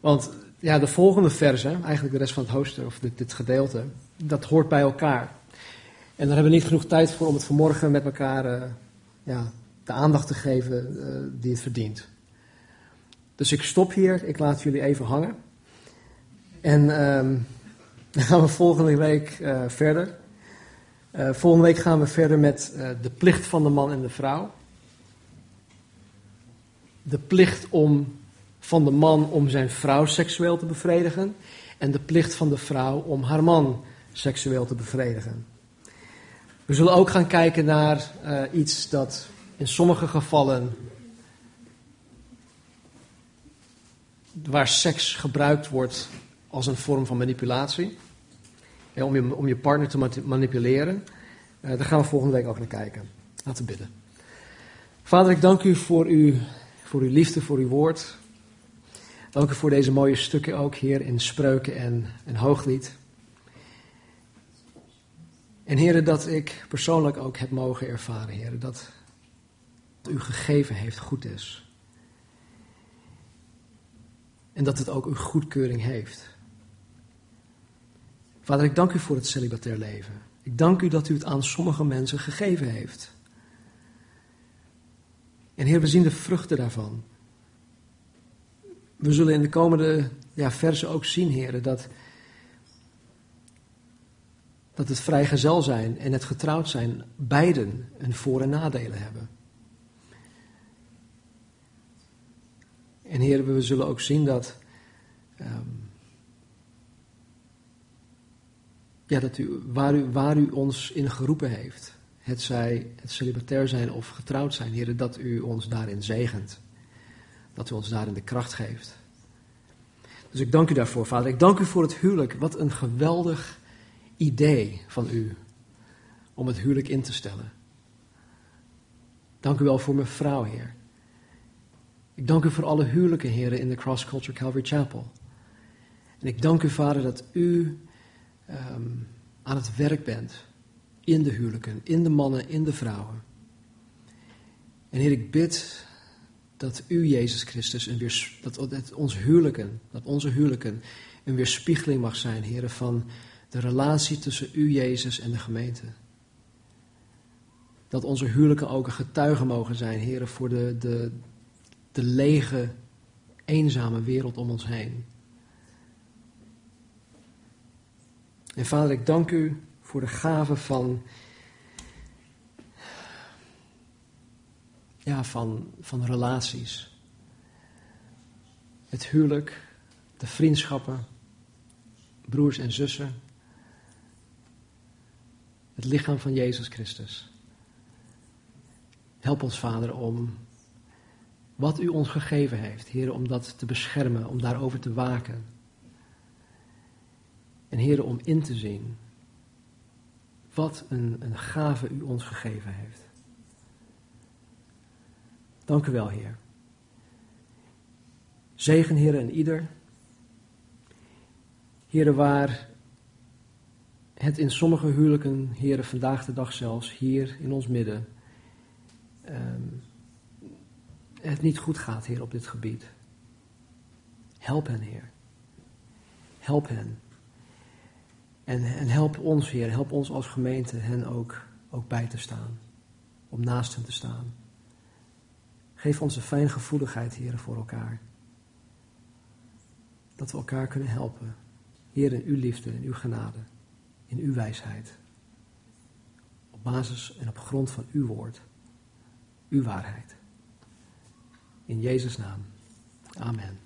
Want ja, de volgende verse, eigenlijk de rest van het hoofdstuk, of dit, dit, gedeelte, dat hoort bij elkaar. En daar hebben we niet genoeg tijd voor om het vanmorgen met elkaar uh, ja, de aandacht te geven uh, die het verdient. Dus ik stop hier, ik laat jullie even hangen. En um, [laughs] dan gaan we volgende week uh, verder. Uh, volgende week gaan we verder met uh, de plicht van de man en de vrouw. De plicht om, van de man om zijn vrouw seksueel te bevredigen. En de plicht van de vrouw om haar man seksueel te bevredigen. We zullen ook gaan kijken naar uh, iets dat in sommige gevallen. waar seks gebruikt wordt als een vorm van manipulatie om, je, om je partner te manipuleren. Uh, daar gaan we volgende week ook naar kijken. Laten we bidden. Vader, ik dank u voor, uw, voor uw liefde, voor uw woord. Dank u voor deze mooie stukken ook, Heer, in spreuken en, en hooglied. En heren, dat ik persoonlijk ook heb mogen ervaren, heren, dat u gegeven heeft goed is. En dat het ook uw goedkeuring heeft. Vader, ik dank u voor het celibatair leven. Ik dank u dat u het aan sommige mensen gegeven heeft. En Heer, we zien de vruchten daarvan. We zullen in de komende ja, versen ook zien, Heer, dat, dat het vrijgezel zijn en het getrouwd zijn beiden een voor- en nadelen hebben. En Heer, we zullen ook zien dat um, ja, dat u, waar, u, waar u ons in geroepen heeft, het zij het celibatair zijn of getrouwd zijn, Heer, dat u ons daarin zegent. Dat u ons daarin de kracht geeft. Dus ik dank u daarvoor, Vader. Ik dank u voor het huwelijk. Wat een geweldig idee van u om het huwelijk in te stellen. Dank u wel voor mijn vrouw, Heer. Ik dank u voor alle huwelijken, heren, in de Cross Culture Calvary Chapel. En ik dank u, Vader, dat u um, aan het werk bent. In de huwelijken, in de mannen, in de vrouwen. En Heer, ik bid dat u, Jezus Christus, een weer, dat, dat ons huwelijken, dat onze huwelijken een weerspiegeling mag zijn, Heer, van de relatie tussen u, Jezus, en de gemeente. Dat onze huwelijken ook een getuige mogen zijn, Heer, voor de, de, de lege, eenzame wereld om ons heen. En vader, ik dank u voor de gave van, ja, van, van relaties. Het huwelijk, de vriendschappen, broers en zussen. Het lichaam van Jezus Christus. Help ons, Vader, om wat u ons gegeven heeft, Heer, om dat te beschermen, om daarover te waken. En heren, om in te zien wat een, een gave u ons gegeven heeft. Dank u wel, Heer. Zegen, Heer, en ieder. Heren, waar het in sommige huwelijken, heren, vandaag de dag zelfs, hier in ons midden, ehm, het niet goed gaat, Heer, op dit gebied. Help hen, Heer. Help hen. En, en help ons, Heer, help ons als gemeente hen ook, ook bij te staan. Om naast hen te staan. Geef ons een gevoeligheid, Heer, voor elkaar. Dat we elkaar kunnen helpen. Heer, in uw liefde, in uw genade, in uw wijsheid. Op basis en op grond van uw woord, uw waarheid. In Jezus' naam. Amen.